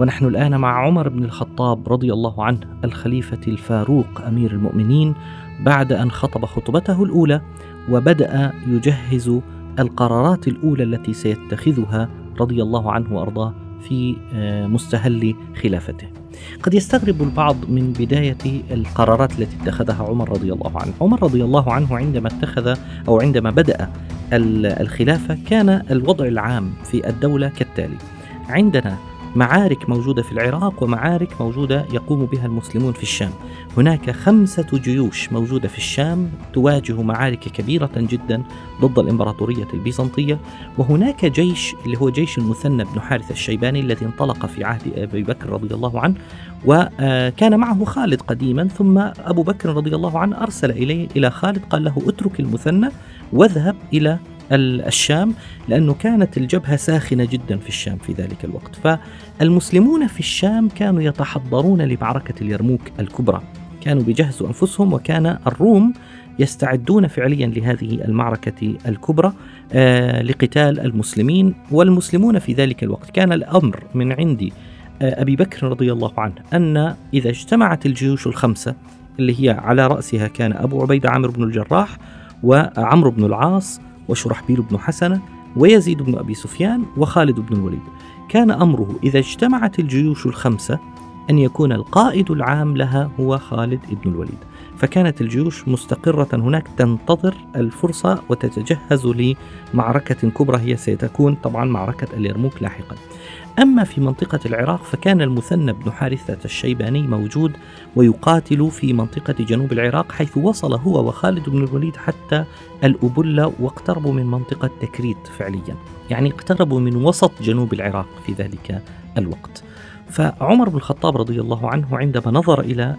ونحن الآن مع عمر بن الخطاب رضي الله عنه الخليفة الفاروق أمير المؤمنين بعد أن خطب خطبته الأولى وبدأ يجهز القرارات الأولى التي سيتخذها رضي الله عنه وأرضاه في آه، مستهل خلافته. قد يستغرب البعض من بداية القرارات التي اتخذها عمر رضي الله عنه. عمر رضي الله عنه عندما اتخذ أو عندما بدأ الخلافة كان الوضع العام في الدولة كالتالي عندنا معارك موجودة في العراق ومعارك موجودة يقوم بها المسلمون في الشام. هناك خمسة جيوش موجودة في الشام تواجه معارك كبيرة جدا ضد الإمبراطورية البيزنطية وهناك جيش اللي هو جيش المثنى بن حارث الشيباني الذي انطلق في عهد أبي بكر رضي الله عنه وكان معه خالد قديما ثم أبو بكر رضي الله عنه أرسل إليه إلى خالد قال له اترك المثنى واذهب إلى الشام لأنه كانت الجبهة ساخنة جدا في الشام في ذلك الوقت. فالمسلمون في الشام كانوا يتحضرون لمعركة اليرموك الكبرى. كانوا بيجهزوا أنفسهم وكان الروم يستعدون فعليا لهذه المعركة الكبرى آه لقتال المسلمين. والمسلمون في ذلك الوقت كان الأمر من عند آه أبي بكر رضي الله عنه أن إذا اجتمعت الجيوش الخمسة اللي هي على رأسها كان أبو عبيدة عامر بن الجراح وعمرو بن العاص وشرحبيل بن حسنة ويزيد بن أبي سفيان وخالد بن الوليد. كان أمره إذا اجتمعت الجيوش الخمسة أن يكون القائد العام لها هو خالد بن الوليد. فكانت الجيوش مستقرة هناك تنتظر الفرصة وتتجهز لمعركة كبرى هي ستكون طبعا معركة اليرموك لاحقا. أما في منطقة العراق فكان المثنى بن حارثة الشيباني موجود ويقاتل في منطقة جنوب العراق حيث وصل هو وخالد بن الوليد حتى الأبلة واقتربوا من منطقة تكريت فعليا يعني اقتربوا من وسط جنوب العراق في ذلك الوقت. فعمر بن الخطاب رضي الله عنه عندما نظر إلى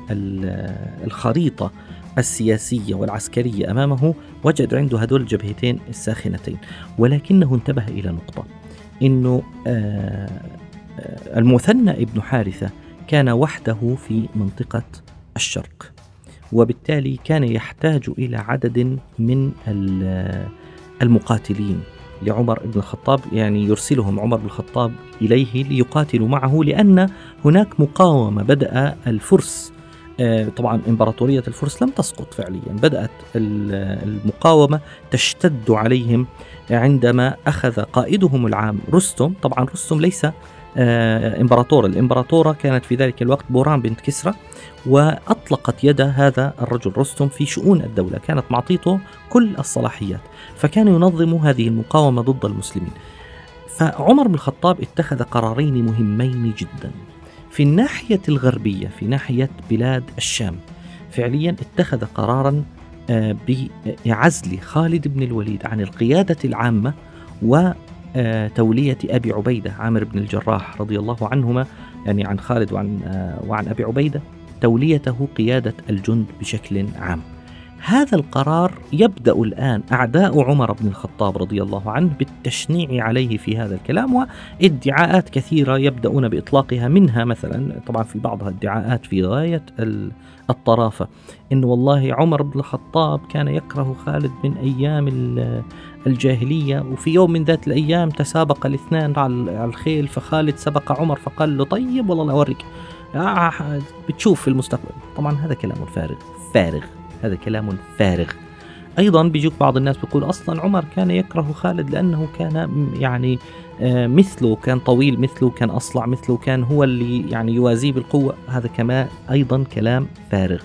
الخريطة السياسية والعسكرية أمامه وجد عنده هذول الجبهتين الساخنتين ولكنه انتبه إلى نقطة. إنه آه، آه، المثنى ابن حارثة كان وحده في منطقة الشرق وبالتالي كان يحتاج إلى عدد من المقاتلين. لعمر بن الخطاب يعني يرسلهم عمر بن الخطاب إليه ليقاتلوا معه لأن هناك مقاومة بدأ الفرس آه، طبعا إمبراطورية الفرس لم تسقط فعليا. بدأت المقاومة تشتد عليهم عندما أخذ قائدهم العام رستم. طبعا رستم ليس آه، إمبراطور. الإمبراطورة كانت في ذلك الوقت بوران بنت كسرى وأطلقت يد هذا الرجل رستم في شؤون الدولة. كانت معطيته كل الصلاحيات فكان ينظم هذه المقاومة ضد المسلمين. فعمر بن الخطاب اتخذ قرارين مهمين جدا. في الناحية الغربية في ناحية بلاد الشام. فعليا اتخذ قرارا آه، بعزل خالد بن الوليد عن القيادة العامة وتولية أبي عبيدة عامر بن الجراح رضي الله عنهما يعني عن خالد وعن, آه، وعن أبي عبيدة توليته قيادة الجند بشكل عام. هذا القرار يبدأ الآن أعداء عمر بن الخطاب رضي الله عنه بالتشنيع عليه في هذا الكلام وادعاءات كثيرة يبدأون بإطلاقها منها مثلا طبعا في بعضها ادعاءات في غاية الطرافة إن والله عمر بن الخطاب كان يكره خالد من أيام الجاهلية وفي يوم من ذات الأيام تسابق الاثنان على الخيل فخالد سبق عمر فقال له طيب والله أوريك. آه بتشوف في المستقبل. طبعا هذا كلام فارغ فارغ. هذا كلام فارغ. أيضا بيجوك بعض الناس بيقول أصلا عمر كان يكره خالد لأنه كان يعني آه، مثله كان طويل مثله كان أصلع مثله كان هو اللي يعني يوازيه بالقوة. هذا كمان أيضا كلام فارغ.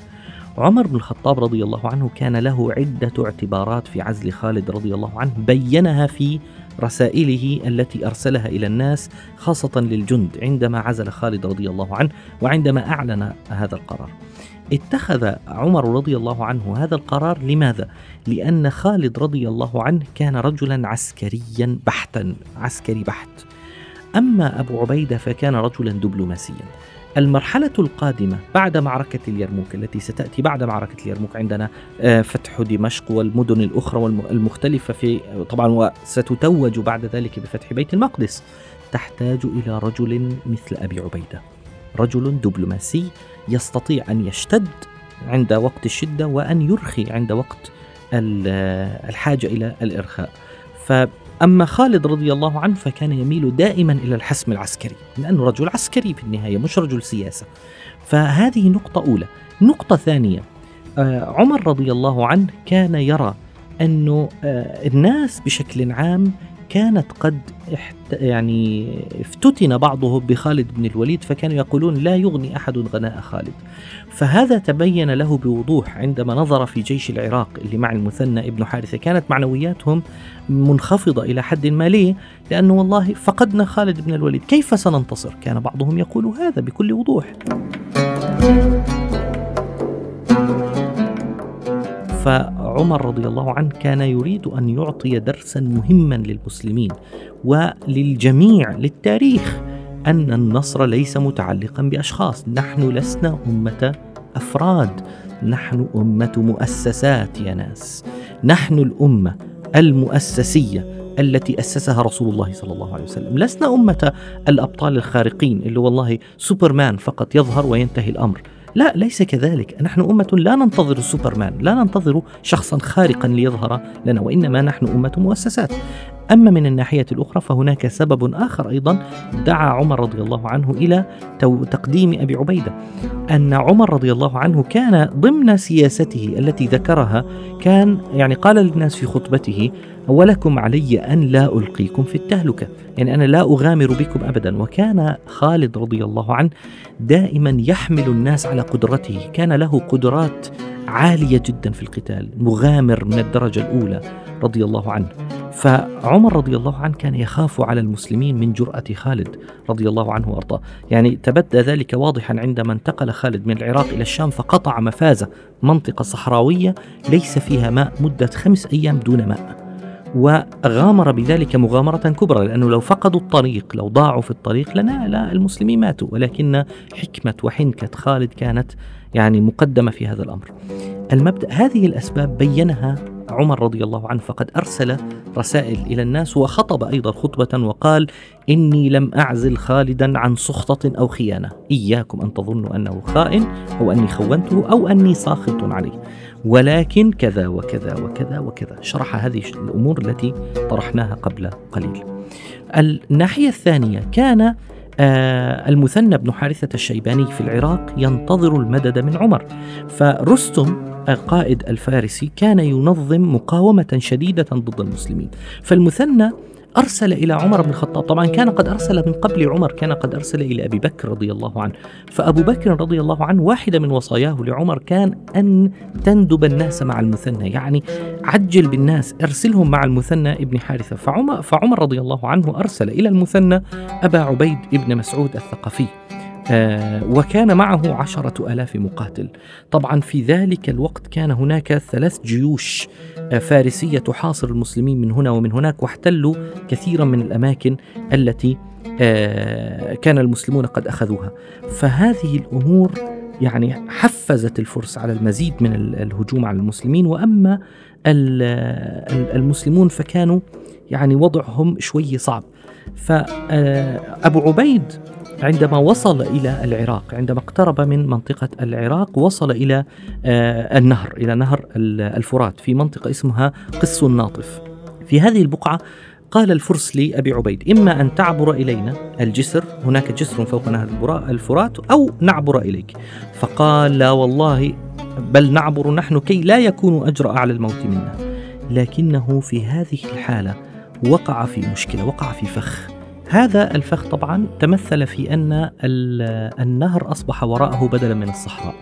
عمر بن الخطاب رضي الله عنه كان له عدة اعتبارات في عزل خالد رضي الله عنه بينها في رسائله التي أرسلها إلى الناس خاصة للجند عندما عزل خالد رضي الله عنه وعندما أعلن هذا القرار. اتخذ عمر رضي الله عنه هذا القرار لماذا؟ لأن خالد رضي الله عنه كان رجلا عسكريا بحتا عسكري بحت أما أبو عبيدة فكان رجلا دبلوماسيا المرحلة القادمة بعد معركة اليرموك التي ستأتي بعد معركة اليرموك عندنا آه، فتح دمشق والمدن الأخرى المختلفة في طبعا وستتوج بعد ذلك بفتح بيت المقدس. تحتاج إلى رجل مثل أبي عبيدة. رجل دبلوماسي يستطيع أن يشتد عند وقت الشدة وأن يرخي عند وقت الحاجة إلى الإرخاء. فأما خالد رضي الله عنه فكان يميل دائما إلى الحسم العسكري لأنه رجل عسكري في النهاية مش رجل سياسة. فهذه نقطة أولى. نقطة ثانية آه، عمر رضي الله عنه كان يرى أنه آه، الناس بشكل عام كانت قد يعني افتتن بعضهم بخالد بن الوليد فكانوا يقولون لا يغني أحد غناء خالد فهذا تبين له بوضوح عندما نظر في جيش العراق اللي مع المثنى ابن حارثة كانت معنوياتهم منخفضة إلى حد ما ليه؟ لأنه والله فقدنا خالد بن الوليد كيف سننتصر؟ كان بعضهم يقول هذا بكل وضوح. فعمر رضي الله عنه كان يريد أن يعطي درسا مهما للمسلمين وللجميع للتاريخ أن النصر ليس متعلقا بأشخاص، نحن لسنا أمة أفراد، نحن أمة مؤسسات يا ناس، نحن الأمة المؤسسية التي أسسها رسول الله صلى الله عليه وسلم، لسنا أمة الأبطال الخارقين اللي والله سوبرمان فقط يظهر وينتهي الأمر، لا ليس كذلك. نحن أمة لا ننتظر سوبرمان لا ننتظر شخصا خارقا ليظهر لنا وإنما نحن أمة مؤسسات. أما من الناحية الأخرى فهناك سبب آخر أيضا دعا عمر رضي الله عنه إلى تقديم أبي عبيدة أن عمر رضي الله عنه كان ضمن سياسته التي ذكرها كان يعني قال للناس في خطبته ولكم علي أن لا ألقيكم في التهلكة. يعني أنا لا أغامر بكم أبدا. وكان خالد رضي الله عنه دائما يحمل الناس على قدرته. كان له قدرات عالية جدا في القتال مغامر من الدرجة الأولى رضي الله عنه. فعمر رضي الله عنه كان يخاف على المسلمين من جرأة خالد رضي الله عنه وأرضاه. يعني تبدى ذلك واضحا عندما انتقل خالد من العراق إلى الشام فقطع مفازة منطقة صحراوية ليس فيها ماء مدة خمس أيام دون ماء. وغامر بذلك مغامرة كبرى لأنه لو فقدوا الطريق لو ضاعوا في الطريق لنا لا المسلمين ماتوا. ولكن حكمة وحنكة خالد كانت يعني مقدمة في هذا الأمر. المبدأ هذه الأسباب بينها عمر رضي الله عنه فقد أرسل رسائل إلى الناس وخطب أيضا خطبة وقال إني لم أعزل خالدا عن سخطة أو خيانة. إياكم أن تظنوا أنه خائن أو أني خونته أو أني ساخط عليه. ولكن كذا وكذا وكذا وكذا. شرح هذه الأمور التي طرحناها قبل قليل. الناحية الثانية كان آه المثنى بن حارثة الشيباني في العراق ينتظر المدد من عمر. فرستم القائد الفارسي كان ينظم مقاومة شديدة ضد المسلمين. فالمثنى أرسل إلى عمر بن الخطاب. طبعا كان قد أرسل من قبل عمر كان قد أرسل إلى أبي بكر رضي الله عنه. فأبو بكر رضي الله عنه واحدة من وصاياه لعمر كان أن تندب الناس مع المثنى يعني عجل بالناس ارسلهم مع المثنى ابن حارثة. فعمر, فعمر رضي الله عنه أرسل إلى المثنى أبا عبيد ابن مسعود الثقفي. آه وكان معه عشرة ألاف مقاتل. طبعا في ذلك الوقت كان هناك ثلاث جيوش آه فارسية تحاصر المسلمين من هنا ومن هناك واحتلوا كثيرا من الأماكن التي آه كان المسلمون قد أخذوها. فهذه الأمور يعني حفزت الفرس على المزيد من الهجوم على المسلمين. وأما المسلمون فكانوا يعني وضعهم شوي صعب. فابو آه، عبيد عندما وصل إلى العراق عندما اقترب من منطقة العراق وصل إلى آه، النهر إلى نهر الفرات في منطقة اسمها قس الناطف. في هذه البقعة قال الفرس لأبي عبيد إما أن تعبر إلينا الجسر هناك جسر فوق نهر الفرات أو نعبر إليك. فقال لا والله بل نعبر نحن كي لا يكون أجرأ على الموت منا. لكنه في هذه الحالة وقع في مشكلة وقع في فخ. هذا الفخ طبعا تمثل في أن النهر أصبح وراءه بدلا من الصحراء.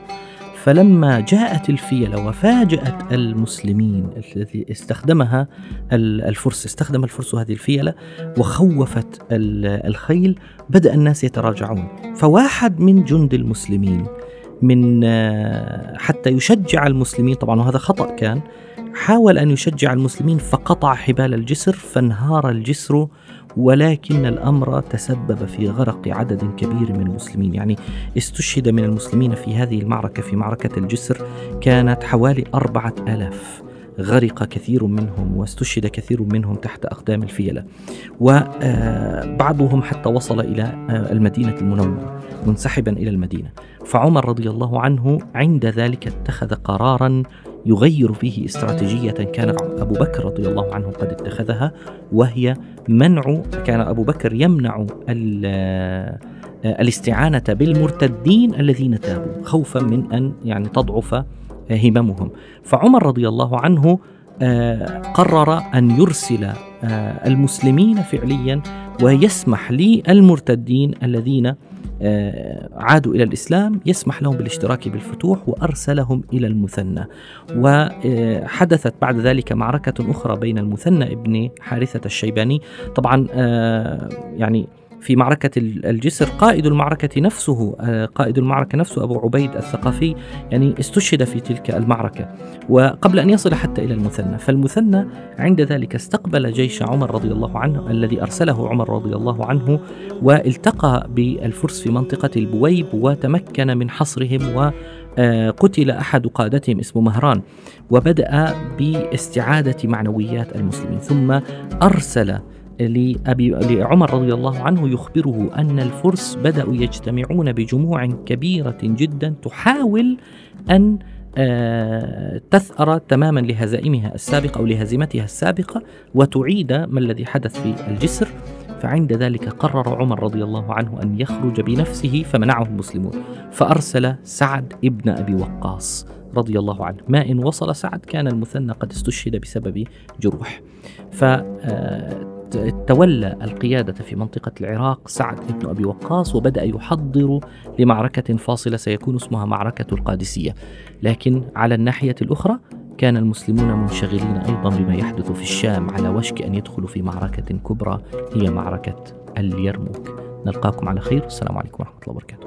فلما جاءت الفيله وفاجأت المسلمين التي استخدمها الفرس استخدم الفرس هذه الفيله وخوفت الخيل بدأ الناس يتراجعون. فواحد من جند المسلمين من حتى يشجع المسلمين طبعا وهذا خطأ كان حاول أن يشجع المسلمين فقطع حبال الجسر فانهار الجسر ولكن الأمر تسبب في غرق عدد كبير من المسلمين. يعني استشهد من المسلمين في هذه المعركة في معركة الجسر كانت حوالي أربعة ألاف. غرق كثير منهم واستشهد كثير منهم تحت أقدام الفيلة. وبعضهم حتى وصل إلى المدينة المنورة منسحبا إلى المدينة. فعمر رضي الله عنه عند ذلك اتخذ قرارا يغير فيه استراتيجية كان أبو بكر رضي الله عنه قد اتخذها وهي منع كان أبو بكر يمنع الاستعانة بالمرتدين الذين تابوا خوفا من أن يعني تضعف هممهم. فعمر رضي الله عنه آه، قرر أن يرسل آه، المسلمين فعليا ويسمح للمرتدين الذين آه، عادوا إلى الإسلام يسمح لهم بالاشتراك بالفتوح وأرسلهم إلى المثنى. وحدثت بعد ذلك معركة أخرى بين المثنى ابن حارثة الشيباني. طبعا يعني في معركة الجسر قائد المعركة نفسه آه، قائد المعركة نفسه أبو عبيد الثقفي يعني استشهد في تلك المعركة. وقبل أن يصل حتى إلى المثنى فالمثنى عند ذلك استقبل جيش عمر رضي الله عنه الذي أرسله عمر رضي الله عنه والتقى بالفرس في منطقة البويب وتمكن من حصرهم و آه، قتل أحد قادتهم اسمه مهران وبدأ باستعادة معنويات المسلمين. ثم أرسل لأبي لعمر رضي الله عنه يخبره أن الفرس بدأوا يجتمعون بجموع كبيرة جدا تحاول أن آه، تثأر تماما لهزائمها السابقة أو لهزيمتها السابقة وتعيد ما الذي حدث في الجسر. فعند ذلك قرر عمر رضي الله عنه أن يخرج بنفسه فمنعه المسلمون. فأرسل سعد ابن أبي وقاص رضي الله عنه. ما إن وصل سعد كان المثنى قد استشهد بسبب جروح. ف آه، تولى القيادة في منطقة العراق سعد بن أبي وقاص وبدأ يحضر لمعركة فاصلة سيكون اسمها معركة القادسية. لكن على الناحية الأخرى كان المسلمون منشغلين أيضا بما يحدث في الشام على وشك أن يدخلوا في معركة كبرى هي معركة اليرموك. نلقاكم على خير. والسلام عليكم ورحمة الله وبركاته.